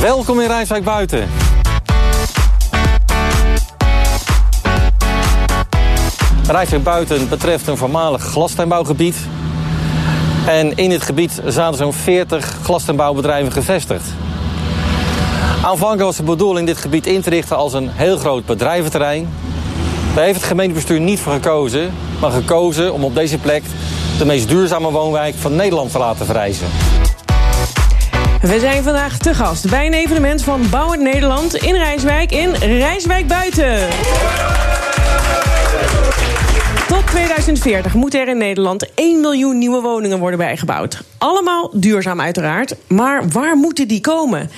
Welkom in Rijswijk Buiten. Rijswijk Buiten betreft een voormalig glastuinbouwgebied. En in dit gebied zaten zo'n 40 glastuinbouwbedrijven gevestigd. Aanvankelijk was de bedoeling dit gebied in te richten als een heel groot bedrijventerrein. Daar heeft het gemeentebestuur niet voor gekozen, maar gekozen om op deze plek de meest duurzame woonwijk van Nederland te laten verrijzen. We zijn vandaag te gast bij een evenement van Bouwend Nederland in Rijswijk in Rijswijk Buiten. Tot 2040 moeten er in Nederland 1 miljoen nieuwe woningen worden bijgebouwd. Allemaal duurzaam uiteraard, maar waar moeten die komen?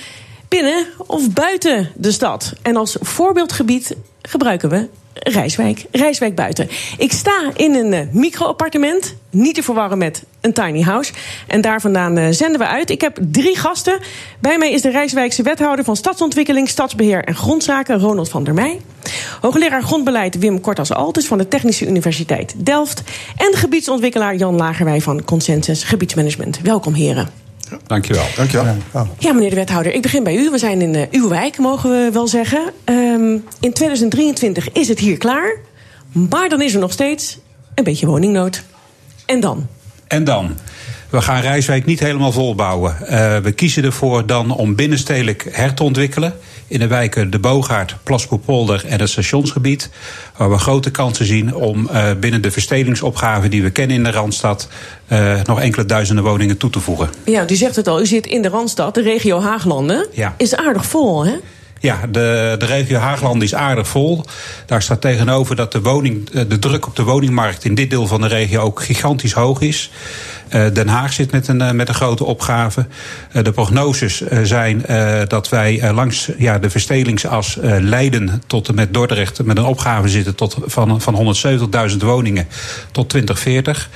Binnen of buiten de stad? En als voorbeeldgebied gebruiken we Rijswijk, Rijswijk buiten. Ik sta in een uh, micro-appartement, niet te verwarren met een tiny house. En daar vandaan uh, zenden we uit. Ik heb drie gasten. Bij mij is de Rijswijkse wethouder van Stadsontwikkeling, Stadsbeheer en Grondzaken, Ronald van der Meij. Hoogleraar grondbeleid Wim Kortas-Altes van de Technische Universiteit Delft. En gebiedsontwikkelaar Jan Lagerwij van Consensus Gebiedsmanagement. Welkom heren. Ja, dankjewel. Dankjewel. Ja, meneer de wethouder, ik begin bij u. We zijn in uh, uw wijk, mogen we wel zeggen. Um, in 2023 is het hier klaar. Maar dan is er nog steeds een beetje woningnood. En dan? En dan? We gaan Rijswijk niet helemaal volbouwen. Uh, we kiezen ervoor dan om binnenstedelijk her te ontwikkelen. In de wijken De Boogaard, Plaspoepolder en het stationsgebied. Waar we grote kansen zien om uh, binnen de verstedelingsopgave die we kennen in de Randstad. Uh, nog enkele duizenden woningen toe te voegen. Ja, u zegt het al, u zit in de Randstad, de regio Haaglanden. Ja. Is aardig vol, hè? Ja, de, de regio Haagland is aardig vol. Daar staat tegenover dat de, woning, de druk op de woningmarkt in dit deel van de regio ook gigantisch hoog is. Uh, Den Haag zit met een, uh, met een grote opgave. Uh, de prognoses zijn dat wij langs ja, de verstelingsas Leiden tot en met Dordrecht met een opgave zitten tot, van, van 170.000 woningen tot 2040.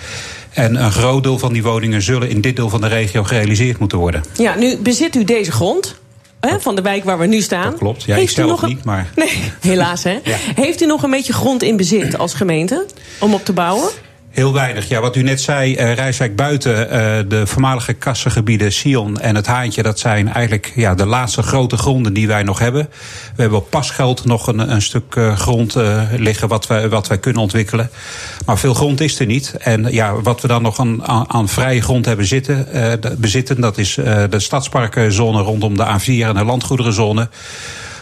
En een groot deel van die woningen zullen in dit deel van de regio gerealiseerd moeten worden. Ja, nu bezit u deze grond. Hè, van de wijk waar we nu staan. Dat klopt. Ja, ik stel het niet, maar... Nee, helaas hè. ja. Heeft u nog een beetje grond in bezit als gemeente om op te bouwen? Heel weinig. Ja, wat u net zei, uh, Rijswijk buiten uh, de voormalige kassengebieden Sion en het Haantje, dat zijn eigenlijk ja, de laatste grote gronden die wij nog hebben. We hebben op pasgeld nog een, een stuk uh, grond liggen wat wij, wat wij kunnen ontwikkelen. Maar veel grond is er niet. En ja, wat we dan nog aan, aan, aan vrije grond hebben zitten, bezitten, dat is de stadsparkenzone rondom de A4 en de landgoederenzone.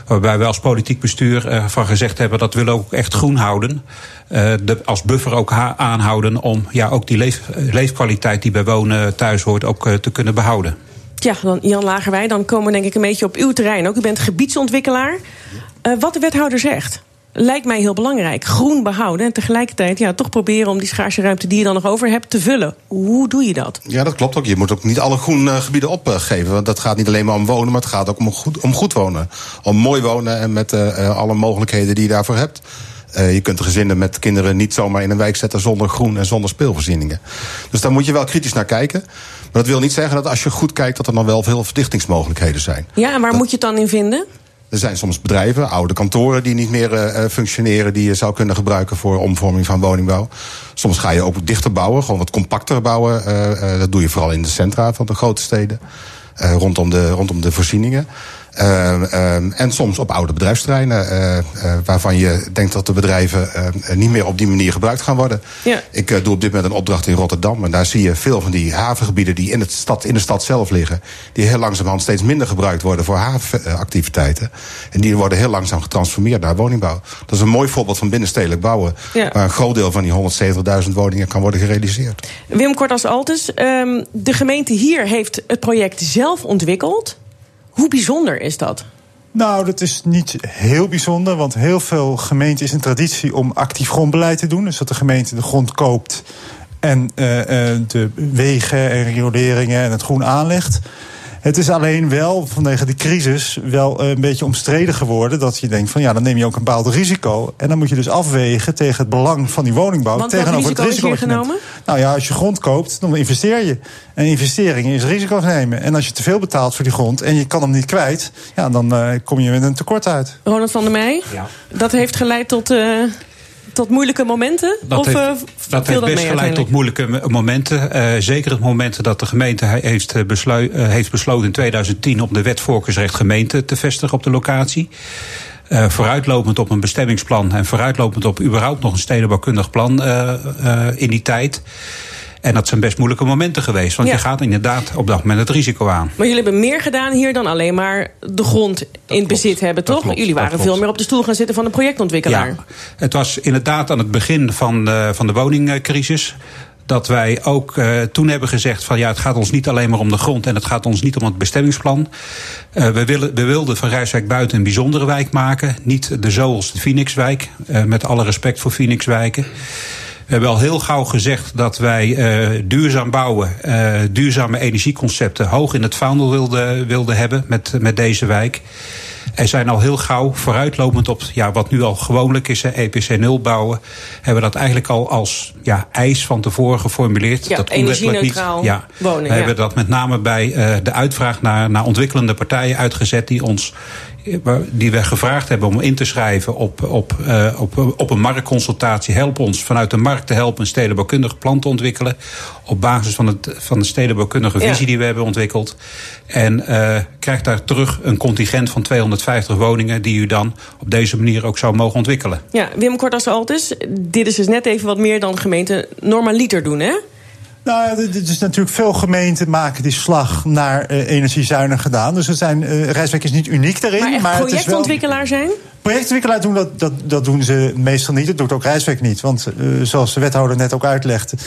Waarbij we als politiek bestuur uh, van gezegd hebben dat willen we ook echt groen houden. Uh, de, als buffer ook aanhouden om ja, ook die leef, leefkwaliteit die bij wonen thuis hoort ook te kunnen behouden. Ja, dan Jan Lagerwij, dan komen we denk ik een beetje op uw terrein ook. U bent gebiedsontwikkelaar. wat de wethouder zegt, lijkt mij heel belangrijk. Groen behouden en tegelijkertijd ja, toch proberen om die schaarse ruimte die je dan nog over hebt te vullen. Hoe doe je dat? Ja, dat klopt ook. Je moet ook niet alle groengebieden opgeven. Want dat gaat niet alleen maar om wonen, maar het gaat ook om goed, om goed wonen. Om mooi wonen en met uh, alle mogelijkheden die je daarvoor hebt. Uh, je kunt gezinnen met kinderen niet zomaar in een wijk zetten zonder groen en zonder speelvoorzieningen. Dus daar moet je wel kritisch naar kijken. Maar dat wil niet zeggen dat als je goed kijkt, dat er dan wel veel verdichtingsmogelijkheden zijn. Ja, en waar dat... moet je het dan in vinden? Er zijn soms bedrijven, oude kantoren die niet meer uh, functioneren, die je zou kunnen gebruiken voor omvorming van woningbouw. Soms ga je ook dichter bouwen, gewoon wat compacter bouwen. Uh, dat doe je vooral in de centra van de grote steden, rondom, de, rondom de voorzieningen. Uh, uh, en soms op oude bedrijfsterreinen, uh, waarvan je denkt dat de bedrijven niet meer op die manier gebruikt gaan worden. Ja. Ik doe op dit moment een opdracht in Rotterdam. En daar zie je veel van die havengebieden die in, het stad, in de stad zelf liggen. Die heel langzamerhand steeds minder gebruikt worden voor havenactiviteiten. En die worden heel langzaam getransformeerd naar woningbouw. Dat is een mooi voorbeeld van binnenstedelijk bouwen. Ja. Waar een groot deel van die 170.000 woningen kan worden gerealiseerd. Wim Kortas-Altes, um, de gemeente hier heeft het project zelf ontwikkeld. Hoe bijzonder is dat? Nou, dat is niet heel bijzonder, want heel veel gemeenten is een traditie om actief grondbeleid te doen. Dus dat de gemeente de grond koopt en uh, de wegen en rioleringen en het groen aanlegt. Het is alleen wel vanwege de crisis wel een beetje omstreden geworden. Dat je denkt van ja, dan neem je ook een bepaald risico. En dan moet je dus afwegen tegen het belang van die woningbouw. Want tegenover het risico is genomen? Nou ja, als je grond koopt, dan investeer je. En investeringen is risico's nemen. En als je te veel betaalt voor die grond en je kan hem niet kwijt, ja, dan uh, kom je met een tekort uit. Ronald van der Meij, ja. dat heeft geleid tot. Uh tot moeilijke momenten? Dat of, heeft, uh, dat heeft best geleid tot moeilijke momenten. Uh, zeker het moment dat de gemeente heeft, beslu uh, heeft besloten in 2010 om de wet voorkeursrecht gemeente te vestigen op de locatie. Uh, vooruitlopend op een bestemmingsplan en vooruitlopend op überhaupt nog een stedenbouwkundig plan in die tijd. En dat zijn best moeilijke momenten geweest. Want Ja. je gaat inderdaad op dat moment het risico aan. Maar jullie hebben meer gedaan hier dan alleen maar de grond in bezit hebben, toch? klopt, jullie waren veel meer op de stoel gaan zitten van de projectontwikkelaar. Ja, het was inderdaad aan het begin van de, van de woningcrisis. Dat wij ook uh, toen hebben gezegd van ja, het gaat ons niet alleen maar om de grond en het gaat ons niet om het bestemmingsplan. Uh, we, willen, we wilden van Rijswijk buiten een bijzondere wijk maken. Niet de zoals de Phoenixwijk, uh, met alle respect voor Phoenixwijken. We hebben al heel gauw gezegd dat wij uh, duurzaam bouwen, uh, duurzame energieconcepten hoog in het vaandel wilden, wilden hebben met, met deze wijk. Er zijn al heel gauw vooruitlopend op ja, wat nu al gewoonlijk is, EPC 0 bouwen. Hebben we dat eigenlijk al als ja, eis van tevoren geformuleerd. Ja, dat energie-neutraal ja, wonen, We ja. hebben dat met name bij uh, de uitvraag naar, naar ontwikkelende partijen uitgezet die ons die we gevraagd hebben om in te schrijven op, op, uh, op, op een marktconsultatie. Help ons vanuit de markt te helpen een stedenbouwkundig plan te ontwikkelen. Op basis van, het, van de stedenbouwkundige visie Ja. die we hebben ontwikkeld. En uh, krijgt daar terug een contingent van 250 woningen die u dan op deze manier ook zou mogen ontwikkelen. Ja, Wim Kortas Altis, dit is dus net even wat meer dan gemeente normaliter doen, hè? Nou, ja, dit is natuurlijk veel gemeenten maken die slag naar uh, energiezuinig gedaan. Dus er zijn, uh, Rijswijk is niet uniek daarin. Maar het is wel- projectontwikkelaar zijn? Projectontwikkelaar doen dat, dat, dat doen ze meestal niet. Dat doet ook Rijswijk niet. Want uh, zoals de wethouder net ook uitlegde.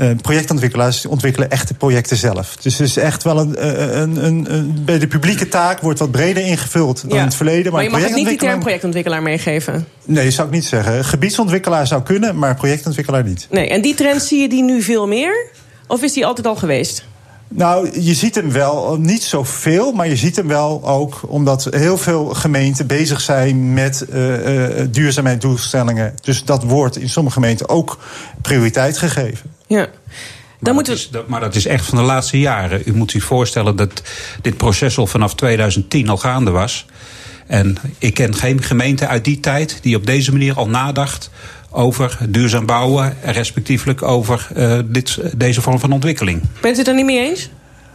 Uh, projectontwikkelaars ontwikkelen echte projecten zelf. Dus het is echt wel een, uh, een, een, een. Bij de publieke taak wordt wat breder ingevuld dan in het verleden. Maar je mag het niet die term projectontwikkelaar. meegeven. Nee, dat zou ik niet zeggen. Gebiedsontwikkelaar zou kunnen, maar projectontwikkelaar niet. Nee, en die trend zie je die nu veel meer? Of is die altijd al geweest? Nou, je ziet hem wel, niet zoveel, maar je ziet hem wel ook omdat heel veel gemeenten bezig zijn met uh, uh, duurzaamheidsdoelstellingen. Dus dat wordt in sommige gemeenten ook prioriteit gegeven. Ja. Maar, Dan dat is, dat, maar dat is echt van de laatste jaren. U moet zich voorstellen dat dit proces al vanaf 2010 al gaande was. En ik ken geen gemeente uit die tijd die op deze manier al nadacht over duurzaam bouwen, en respectievelijk over uh, dit, deze vorm van ontwikkeling. Bent u het er niet mee eens?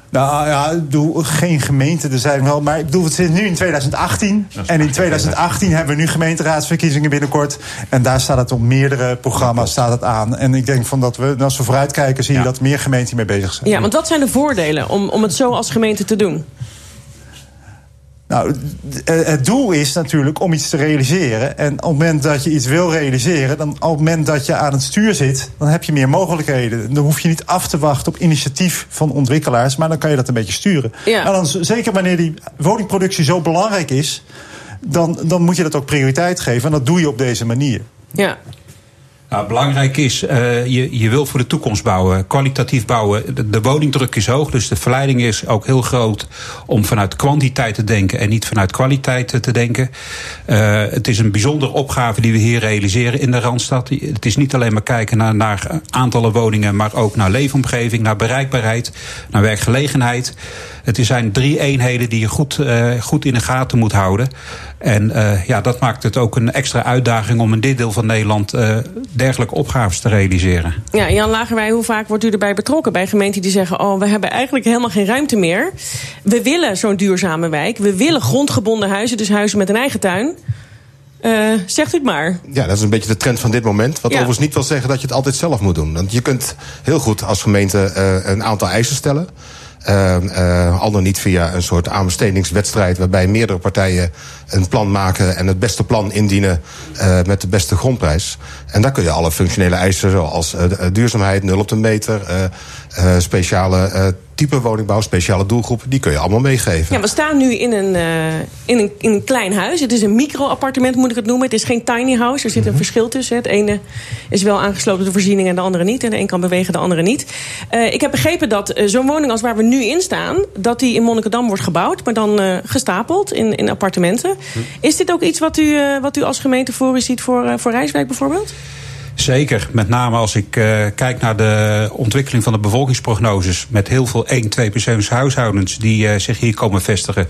Nou ja, bedoel, geen gemeente, er zijn wel. Maar ik bedoel, het zit nu in 2018. En in 2018 hebben we nu gemeenteraadsverkiezingen binnenkort. En daar staat het op meerdere programma's staat het aan. En ik denk van dat we, als we vooruitkijken, zie je Ja. dat meer gemeenten mee bezig zijn. Ja, want wat zijn de voordelen om, om het zo als gemeente te doen? Nou, eh, het doel is natuurlijk om iets te realiseren. En op het moment dat je iets wil realiseren, dan op het moment dat je aan het stuur zit, dan heb je meer mogelijkheden. Dan hoef je niet af te wachten op initiatief van ontwikkelaars, maar dan kan je dat een beetje sturen. Ja. Maar dan, zeker wanneer die woningproductie zo belangrijk is, dan, dan moet je dat ook prioriteit geven. En dat doe je op deze manier. Ja. Belangrijk is, uh, je, je wil voor de toekomst bouwen, kwalitatief bouwen. De, woningdruk is hoog, dus de verleiding is ook heel groot om vanuit kwantiteit te denken en niet vanuit kwaliteit te denken. Uh, het is een bijzondere opgave die we hier realiseren in de Randstad. Het is niet alleen maar kijken naar, naar aantallen woningen, maar ook naar leefomgeving, naar bereikbaarheid, naar werkgelegenheid. Het zijn drie eenheden die je goed, uh, goed in de gaten moet houden. En uh, ja, dat maakt het ook een extra uitdaging om in dit deel van Nederland uh, dergelijke opgaves te realiseren. Ja, Jan Lagerwij, hoe vaak wordt u erbij betrokken bij gemeenten die zeggen: Oh, we hebben eigenlijk helemaal geen ruimte meer. We willen zo'n duurzame wijk. We willen grondgebonden huizen, dus huizen met een eigen tuin. Uh, zegt u het maar. Ja, dat is een beetje de trend van dit moment. Wat Ja. overigens niet wil zeggen dat je het altijd zelf moet doen. Want je kunt heel goed als gemeente uh, een aantal eisen stellen. Uh, uh, al dan niet via een soort aanbestedingswedstrijd... waarbij meerdere partijen een plan maken... en het beste plan indienen uh, met de beste grondprijs. En daar kun je alle functionele eisen... zoals uh, duurzaamheid, nul op de meter... speciale type woningbouw, speciale doelgroepen, die kun je allemaal meegeven. Ja, we staan nu in een, uh, in, een, in een klein huis. Het is een micro-appartement, moet ik het noemen. Het is geen tiny house. Er zit een mhm. verschil tussen. Het ene is wel aangesloten door voorziening en de andere niet. En de een kan bewegen, de andere niet. Uh, ik heb begrepen dat uh, zo'n woning als waar we nu in staan, dat die in Monnikendam wordt gebouwd, maar dan gestapeld in, in appartementen. Mhm. Is dit ook iets wat u, wat u als gemeente voor u ziet voor, voor Rijswijk bijvoorbeeld? Zeker, met name als ik uh, kijk naar de ontwikkeling van de bevolkingsprognoses... met heel veel 1, 2 huishoudens die uh, zich hier komen vestigen...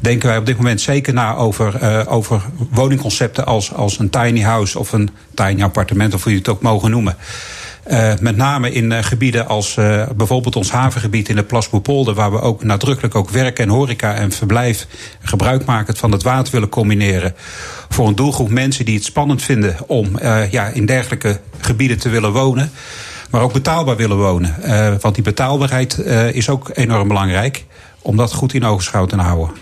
denken wij op dit moment zeker na over, uh, over woningconcepten als, als een tiny house... of een tiny appartement, of hoe je het ook mogen noemen. Uh, met name in uh, gebieden als uh, bijvoorbeeld ons havengebied in de Plasboepolder, waar we ook nadrukkelijk ook werk en horeca en verblijf gebruik maken van het water willen combineren. Voor een doelgroep mensen die het spannend vinden om ja, in dergelijke gebieden te willen wonen. Maar ook betaalbaar willen wonen. want die betaalbaarheid is ook enorm belangrijk. Om dat goed in ogenschouw te houden.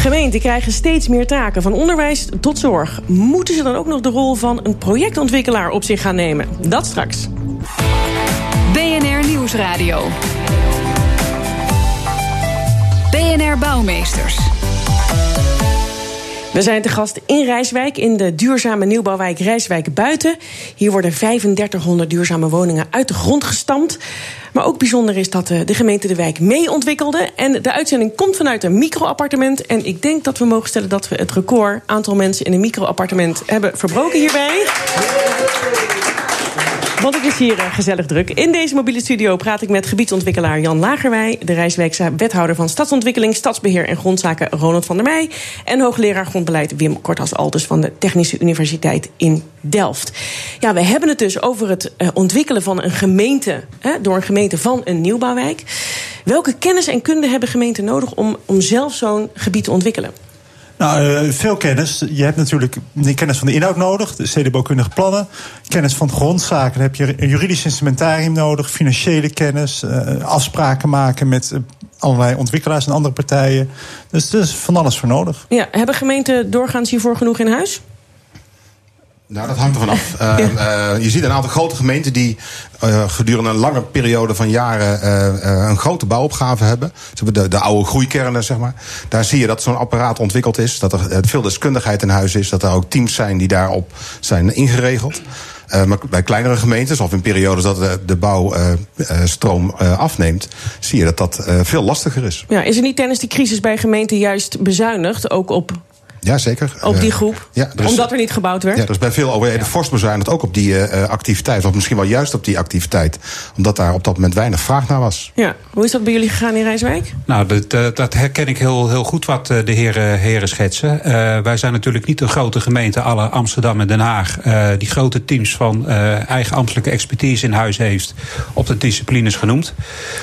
Gemeenten krijgen steeds meer taken, van onderwijs tot zorg. Moeten ze dan ook nog de rol van een projectontwikkelaar op zich gaan nemen? Dat straks. BNR Nieuwsradio. BNR Bouwmeesters. We zijn te gast in Rijswijk, in de duurzame nieuwbouwwijk Rijswijk Buiten. Hier worden 3500 duurzame woningen uit de grond gestampt. Maar ook bijzonder is dat eh, de gemeente de wijk mee ontwikkelde. En de uitzending komt vanuit een microappartement. En ik denk dat we mogen stellen dat we het record aantal mensen in een microappartement hebben verbroken hierbij. Want het is hier eh, gezellig druk. In deze mobiele studio praat ik met gebiedsontwikkelaar Jan Lagerwij... de Rijswijkse wethouder van Stadsontwikkeling, Stadsbeheer en Grondzaken Ronald van der Meij... en hoogleraar grondbeleid Wim Kortas Altus van de Technische Universiteit in Delft. Ja, we hebben het dus over het uh, ontwikkelen van een gemeente... Hè, door een gemeente van een nieuwbouwwijk. Welke kennis en kunde hebben gemeenten nodig om, om zelf zo'n gebied te ontwikkelen? Nou, uh, veel kennis. Je hebt natuurlijk kennis van de inhoud nodig, de stedenbouwkundige plannen. Kennis van grondzaken. Heb je een juridisch instrumentarium nodig, financiële kennis, uh, afspraken maken met uh, allerlei ontwikkelaars en andere partijen. Dus er is van alles voor nodig. Ja, hebben gemeenten doorgaans hiervoor genoeg in huis? Nou, dat hangt ervan af. uh, uh, je ziet een aantal grote gemeenten die uh, gedurende een lange periode van jaren een grote bouwopgave hebben. Ze hebben de, de oude groeikernen, zeg maar. Daar zie je dat zo'n apparaat ontwikkeld is. Dat er veel deskundigheid in huis is. Dat er ook teams zijn die daarop zijn ingeregeld. maar bij kleinere gemeentes, of in periodes dat de, de bouwstroom afneemt, zie je dat dat veel lastiger is. Ja, is er niet tijdens die crisis bij gemeenten juist bezuinigd, ook op ja, zeker. Op die groep? Ja, Omdat er niet gebouwd werd? Ja, er is bij veel overheden ja. fors bezuinigd ook op die uh, activiteit. Of misschien wel juist op die activiteit. Omdat daar op dat moment weinig vraag naar was. Ja. Hoe is dat bij jullie gegaan in Rijswijk? Nou, dat, dat herken ik heel, heel goed wat de heren, heren schetsen. Uh, wij zijn natuurlijk niet een grote gemeente, alle Amsterdam en Den Haag. Uh, die grote teams van eigen ambtelijke expertise in huis heeft. Op de disciplines genoemd.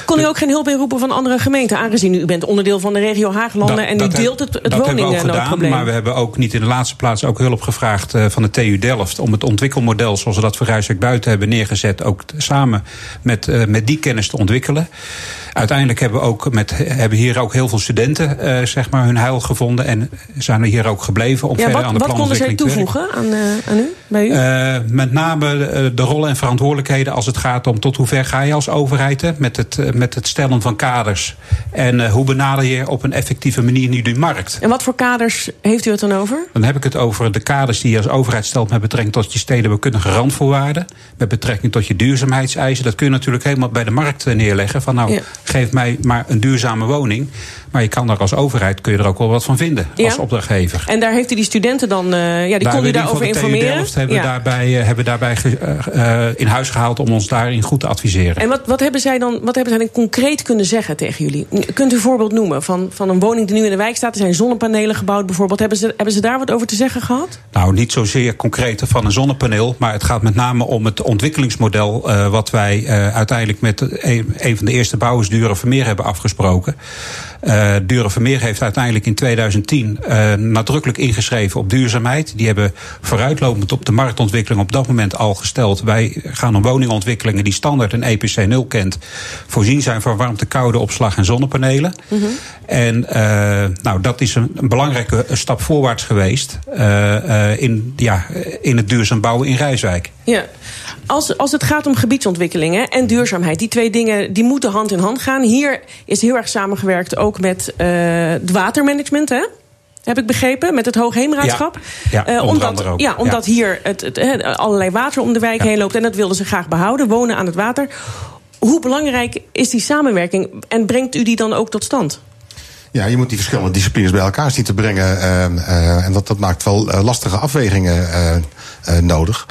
Kon u ook geen hulp inroepen van andere gemeenten? Aangezien u bent onderdeel van de regio Haaglanden. Dat, en u deelt het, het woningnoodprobleem we hebben ook niet in de laatste plaats ook hulp gevraagd uh, van de TU Delft. Om het ontwikkelmodel zoals we dat voor Rijswijk buiten hebben neergezet. Ook samen met, uh, met die kennis te ontwikkelen. Uiteindelijk hebben we ook met, hebben hier ook heel veel studenten uh, zeg maar hun heil gevonden. En zijn er hier ook gebleven om ja, verder wat, aan de planontwikkeling te. Wat konden zij toevoegen aan, aan u, bij u? met name de rollen en verantwoordelijkheden als het gaat om tot hoe ver ga je als overheid met het, met het stellen van kaders. En hoe benader je op een effectieve manier nu die markt. En wat voor kaders heeft u het dan over? Dan heb ik het over de kaders die je als overheid stelt met betrekking tot je stedenbouwkundige randvoorwaarden. Met betrekking tot je duurzaamheidseisen. Dat kun je natuurlijk helemaal bij de markt neerleggen. Van nou, ja. Geef mij maar een duurzame woning. Maar je kan daar als overheid kun je er ook wel wat van vinden ja. als opdrachtgever. En daar heeft u die studenten dan, uh, ja, die kon u daarover informeren? Delft hebben ja. daarbij, uh, hebben daarbij uh, in huis gehaald om ons daarin goed te adviseren. En wat, wat, hebben zij dan, wat hebben zij dan concreet kunnen zeggen tegen jullie? Kunt u een voorbeeld noemen van, van een woning die nu in de wijk staat? Er zijn zonnepanelen gebouwd bijvoorbeeld. Hebben ze, hebben ze daar wat over te zeggen gehad? Nou, niet zozeer concreet van een zonnepaneel. Maar het gaat met name om het ontwikkelingsmodel wat wij uiteindelijk met een, een van de eerste bouwers Duren Vermeer hebben afgesproken. Uh, Dure Vermeer heeft uiteindelijk in 2010 uh, nadrukkelijk ingeschreven op duurzaamheid. Die hebben vooruitlopend op de marktontwikkeling op dat moment al gesteld. Wij gaan om woningontwikkelingen die standaard een EPC 0 kent. Voorzien zijn van warmte, koude opslag en zonnepanelen. Mm -hmm. En uh, nou, dat is een, een, belangrijke stap voorwaarts geweest. in, ja, in het duurzaam bouwen in Rijswijk. Ja. Als, als het gaat om gebiedsontwikkelingen en duurzaamheid, die twee dingen die moeten hand in hand gaan. Hier is heel erg samengewerkt ook met uh, het watermanagement. Hè? heb ik begrepen, met het Hoogheemraadschap. Ja, ja uh, omdat, ja, omdat hier het, het, allerlei water om de wijk heen loopt en dat wilden ze graag behouden, wonen aan het water. Hoe belangrijk is die samenwerking en brengt u die dan ook tot stand? Ja, je moet die verschillende disciplines bij elkaar zien te brengen. Uh, en dat, dat maakt wel uh, lastige afwegingen uh, nodig.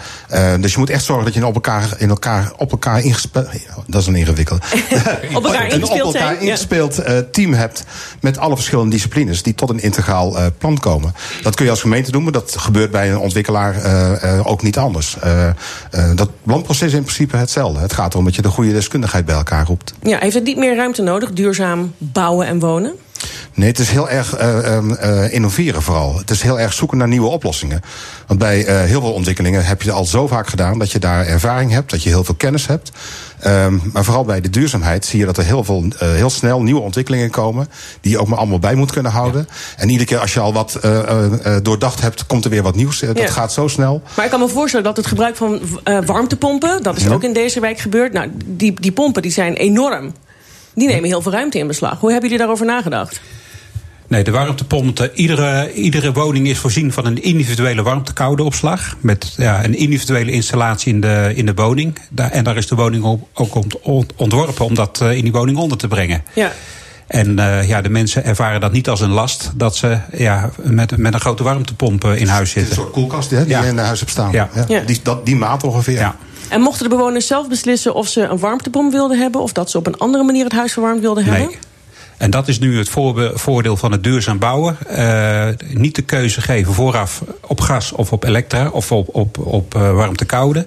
dus je moet echt zorgen dat je op elkaar, in elkaar, op elkaar ingespeeld. Dat is een ingewikkeld. op elkaar ingespeeld, op elkaar ingespeeld team hebt met alle verschillende disciplines die tot een integraal plan komen. Dat kun je als gemeente doen, maar dat gebeurt bij een ontwikkelaar ook niet anders. dat planproces is in principe hetzelfde. Het gaat erom dat je de goede deskundigheid bij elkaar roept. Ja, heeft het niet meer ruimte nodig, duurzaam bouwen en wonen? Nee, het is heel erg uh, uh, innoveren vooral. Het is heel erg zoeken naar nieuwe oplossingen. Want bij uh, heel veel ontwikkelingen heb je al zo vaak gedaan dat je daar ervaring hebt, dat je heel veel kennis hebt. Um, maar vooral bij de duurzaamheid zie je dat er heel, veel, heel snel nieuwe ontwikkelingen komen. die je ook maar allemaal bij moet kunnen houden. Ja. En iedere keer als je al wat doordacht hebt, komt er weer wat nieuws. Dat gaat zo snel. Maar ik kan me voorstellen dat het gebruik van warmtepompen. dat is ja. ook in deze wijk gebeurd. Nou, die, die pompen die zijn enorm. Die nemen heel veel ruimte in beslag. Hoe hebben jullie daarover nagedacht? Nee, de warmtepomp, iedere, iedere woning is voorzien van een individuele warmtekoudeopslag. Met ja, een individuele installatie in de, in de woning. En daar is de woning ook ontworpen om dat in die woning onder te brengen. Ja. En uh, ja, de mensen ervaren dat niet als een last dat ze ja, met, met een grote warmtepomp in huis zitten. Een soort koelkast hè, die ja. je in huis hebt staan. Ja. ja. Die, dat, die maat ongeveer. Ja. En mochten de bewoners zelf beslissen of ze een warmtepomp wilden hebben... of dat ze op een andere manier het huis verwarmd wilden hebben? Nee. En dat is nu het voordeel van het duurzaam bouwen. Uh, niet de keuze geven vooraf op gas of op elektra of op, op, op uh, warmte-koude.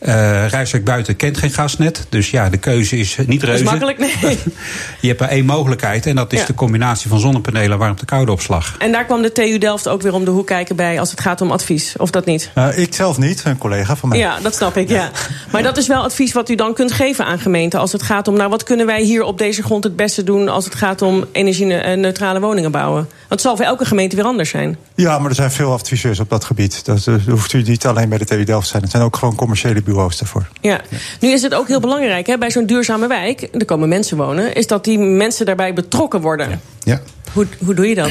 Uh, Rijswijk buiten kent geen gasnet. Dus ja, de keuze is niet reuze. Dat is makkelijk, nee. Je hebt maar één mogelijkheid. En dat is ja. de combinatie van zonnepanelen en warmte-koude opslag. En daar kwam de TU Delft ook weer om de hoek kijken bij... als het gaat om advies, of dat niet? Uh, ik zelf niet, een collega van mij. Ja, dat snap ik, ja. ja. Maar dat is wel advies wat u dan kunt geven aan gemeenten... als het gaat om, nou, wat kunnen wij hier op deze grond het beste doen... als het gaat om energie-neutrale woningen bouwen? Want het zal voor elke gemeente weer anders zijn. Ja, maar er zijn veel adviseurs op dat gebied. Dat uh, hoeft u niet alleen bij de TU Delft te zijn. Het zijn ook gewoon commerciële bureaus daarvoor. Ja. Nu is het ook heel belangrijk hè, bij zo'n duurzame wijk, er komen mensen wonen, is dat die mensen daarbij betrokken worden. Ja. Hoe, hoe doe je dat?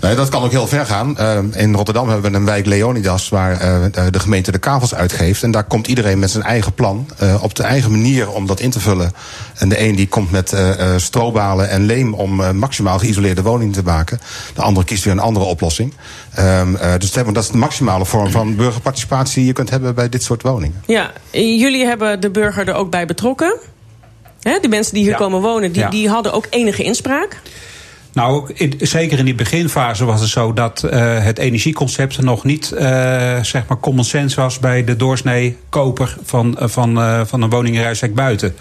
Nee, dat kan ook heel ver gaan. Uh, in Rotterdam hebben we een wijk Leonidas waar uh, de gemeente de kavels uitgeeft. En daar komt iedereen met zijn eigen plan. Op de eigen manier om dat in te vullen. En de een die komt met strobalen en leem om maximaal geïsoleerde woningen te maken. De andere kiest weer een andere oplossing. dus dat is de maximale vorm van burgerparticipatie die je kunt hebben bij dit soort woningen. Ja, jullie hebben de burger er ook bij betrokken. Hè, de mensen die hier ja. komen wonen, die, ja. die hadden ook enige inspraak. Nou, zeker in die beginfase was het zo dat uh, het energieconcept nog niet uh, zeg maar common sense was bij de doorsnee koper van, van, uh, van een woning buiten.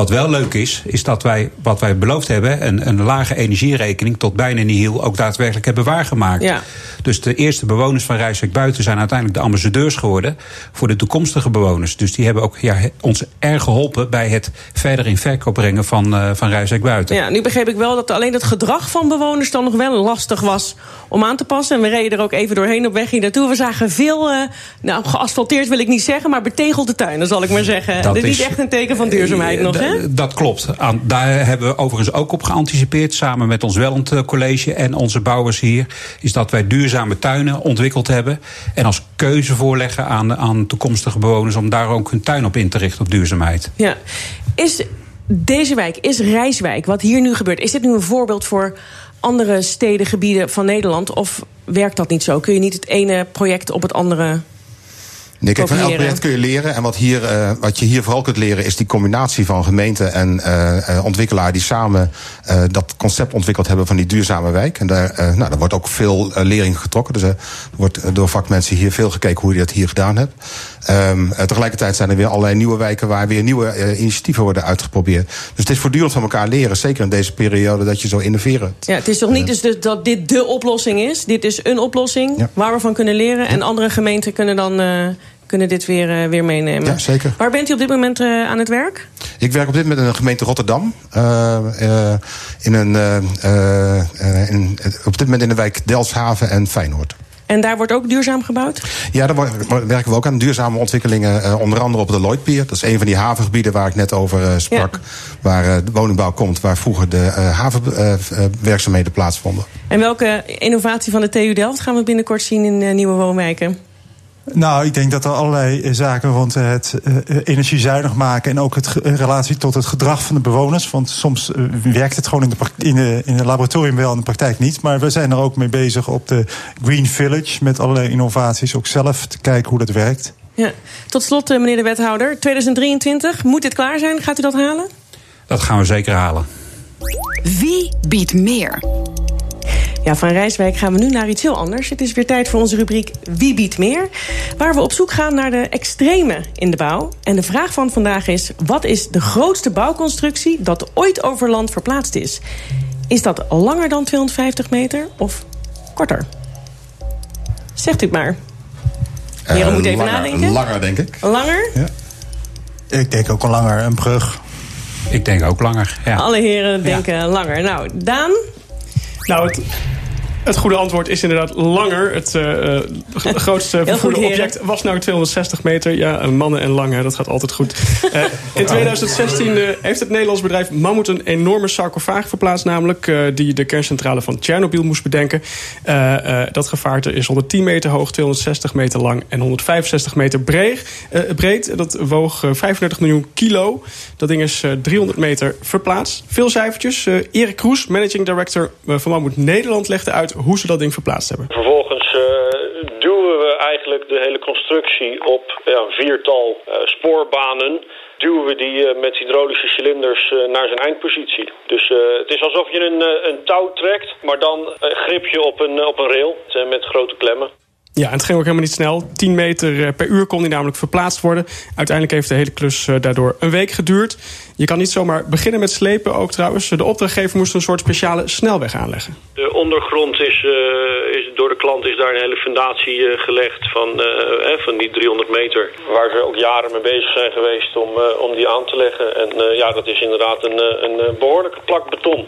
Wat wel leuk is, is dat wij wat wij beloofd hebben, een, een lage energierekening tot bijna nihil, ook daadwerkelijk hebben waargemaakt. Ja. Dus de eerste bewoners van Rijswijk buiten zijn uiteindelijk de ambassadeurs geworden voor de toekomstige bewoners. Dus die hebben ook ja, ons erg geholpen bij het verder in verkoop brengen van, uh, van Rijswijk buiten. Ja, nu begreep ik wel dat alleen het gedrag van bewoners dan nog wel lastig was om aan te passen. En we reden er ook even doorheen op weg hier naartoe. We zagen veel, uh, nou geasfalteerd wil ik niet zeggen, maar betegelde tuinen zal ik maar zeggen. Dat, dat is niet echt een teken van duurzaamheid nog, hè? Dat klopt. Daar hebben we overigens ook op geanticipeerd, samen met ons Wellend College en onze bouwers hier, is dat wij duurzame tuinen ontwikkeld hebben. En als keuze voorleggen aan, aan toekomstige bewoners om daar ook hun tuin op in te richten op duurzaamheid. Ja. Is deze wijk, is Rijswijk, wat hier nu gebeurt, is dit nu een voorbeeld voor andere steden, gebieden van Nederland? Of werkt dat niet zo? Kun je niet het ene project op het andere Nee, kijk, van elk project kun je leren. En wat, hier, uh, wat je hier vooral kunt leren is die combinatie van gemeente en uh, ontwikkelaar die samen uh, dat concept ontwikkeld hebben van die duurzame wijk. En daar, nou, daar wordt ook veel lering getrokken. Dus er wordt door vakmensen hier veel gekeken hoe je dat hier gedaan hebt. Um, tegelijkertijd zijn er weer allerlei nieuwe wijken waar weer nieuwe initiatieven worden uitgeprobeerd. Dus het is voortdurend van elkaar leren. Zeker in deze periode dat je zo innoveren. Ja, het is toch niet dus de, dat dit de oplossing is? Dit is een oplossing ja. waar we van kunnen leren. En andere gemeenten kunnen dan kunnen dit weer, uh, weer meenemen. Ja, zeker. Waar bent u op dit moment uh, aan het werk? Ik werk op dit moment in de gemeente Rotterdam. Uh, in een, in, op dit moment in de wijk Delshaven en Feyenoord. En daar wordt ook duurzaam gebouwd? Ja, daar werken we ook aan duurzame ontwikkelingen. Uh, onder andere op de Lloydpier. Dat is een van die havengebieden waar ik net over uh, sprak. Ja. Waar uh, de woningbouw komt, waar vroeger de havenwerkzaamheden plaatsvonden. En welke innovatie van de TU Delft gaan we binnenkort zien in nieuwe woonwijken? Nou, ik denk dat er allerlei zaken rond het uh, energiezuinig maken en ook het relatie tot het gedrag van de bewoners. Want soms uh, werkt het gewoon in, de, in, de, in het laboratorium wel, in de praktijk niet. Maar we zijn er ook mee bezig op de Green Village met allerlei innovaties, ook zelf te kijken hoe dat werkt. Ja. Tot slot, meneer de wethouder, 2023, moet dit klaar zijn? Gaat u dat halen? Dat gaan we zeker halen. Wie biedt meer? Ja, van Rijswijk gaan we nu naar iets heel anders. Het is weer tijd voor onze rubriek Wie biedt meer? Waar we op zoek gaan naar de extreme in de bouw. En de vraag van vandaag is: wat is de grootste bouwconstructie dat ooit over land verplaatst is? Is dat langer dan 250 meter of korter? Zegt u het maar. Heren, uh, moet even langer, nadenken. Langer, denk ik. Langer? Ja. Ik denk ook al langer, een brug. Ik denk ook langer, ja. Alle heren denken ja. langer. Nou, Daan, nou, het goede antwoord is inderdaad langer. Het uh, grootste vervoerde object was nou 260 meter. Ja, mannen en lang, dat gaat altijd goed. Uh, in 2016 heeft het Nederlands bedrijf Mammoet een enorme sarcofaag verplaatst. Namelijk die de kerncentrale van Tsjernobyl moest bedenken. dat gevaarte is 110 meter hoog, 260 meter lang en 165 meter breed. breed. Dat woog 35 miljoen kilo. Dat ding is 300 meter verplaatst. Veel cijfertjes. Erik Kroes, managing director van Mammoet Nederland, legde uit hoe ze dat ding verplaatst hebben. Vervolgens uh, duwen we eigenlijk de hele constructie op ja, een viertal uh, spoorbanen. Duwen we die uh, met hydraulische cilinders naar zijn eindpositie. Dus het is alsof je een, een touw trekt, maar dan grip je op een, op een rail met grote klemmen. Ja, en het ging ook helemaal niet snel. 10 meter eh, per uur kon die namelijk verplaatst worden. Uiteindelijk heeft de hele klus eh, daardoor een week geduurd. Je kan niet zomaar beginnen met slepen ook trouwens. De opdrachtgever moest een soort speciale snelweg aanleggen. De ondergrond is, uh, is door de klant is daar een hele fundatie gelegd van, van die 300 meter. Waar ze ook jaren mee bezig zijn geweest om, om die aan te leggen. En ja, dat is inderdaad een, een behoorlijke plak beton.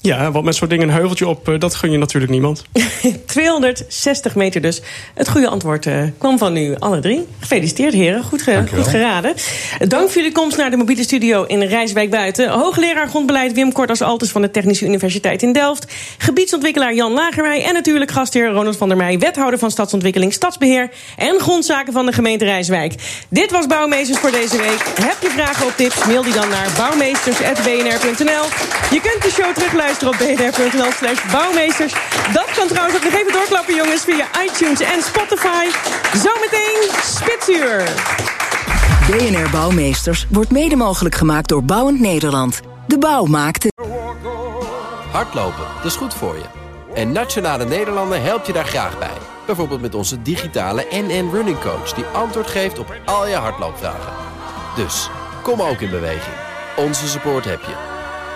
Ja, want met zo'n ding een heuveltje op, dat gun je natuurlijk niemand. 260 meter dus. Het goede antwoord uh, kwam van u alle drie. Gefeliciteerd heren, goed, ge goed geraden. Dank voor jullie komst naar de mobiele studio in Rijswijk Buiten. Hoogleraar grondbeleid Wim Kortas Altes van de Technische Universiteit in Delft. Gebiedsontwikkelaar Jan Lagerwij. En natuurlijk gastheer Ronald van der Meij, wethouder van Stadsontwikkeling, Stadsbeheer en grondzaken van de gemeente Rijswijk. Dit was Bouwmeesters voor deze week. Heb je vragen of tips? Mail die dan naar bouwmeesters.bnr.nl. Je kunt de show terugluisteren op bnr.nl slash bouwmeesters. Dat kan trouwens ook nog even doorklappen, jongens, via iTunes en Spotify. Zometeen Spitsuur. BNR Bouwmeesters wordt mede mogelijk gemaakt door Bouwend Nederland. De bouw maakt het. Hardlopen, dat is goed voor je. En Nationale Nederlanden helpt je daar graag bij. Bijvoorbeeld met onze digitale NN Running Coach... die antwoord geeft op al je hardloopvragen. Dus, kom ook in beweging. Onze support heb je.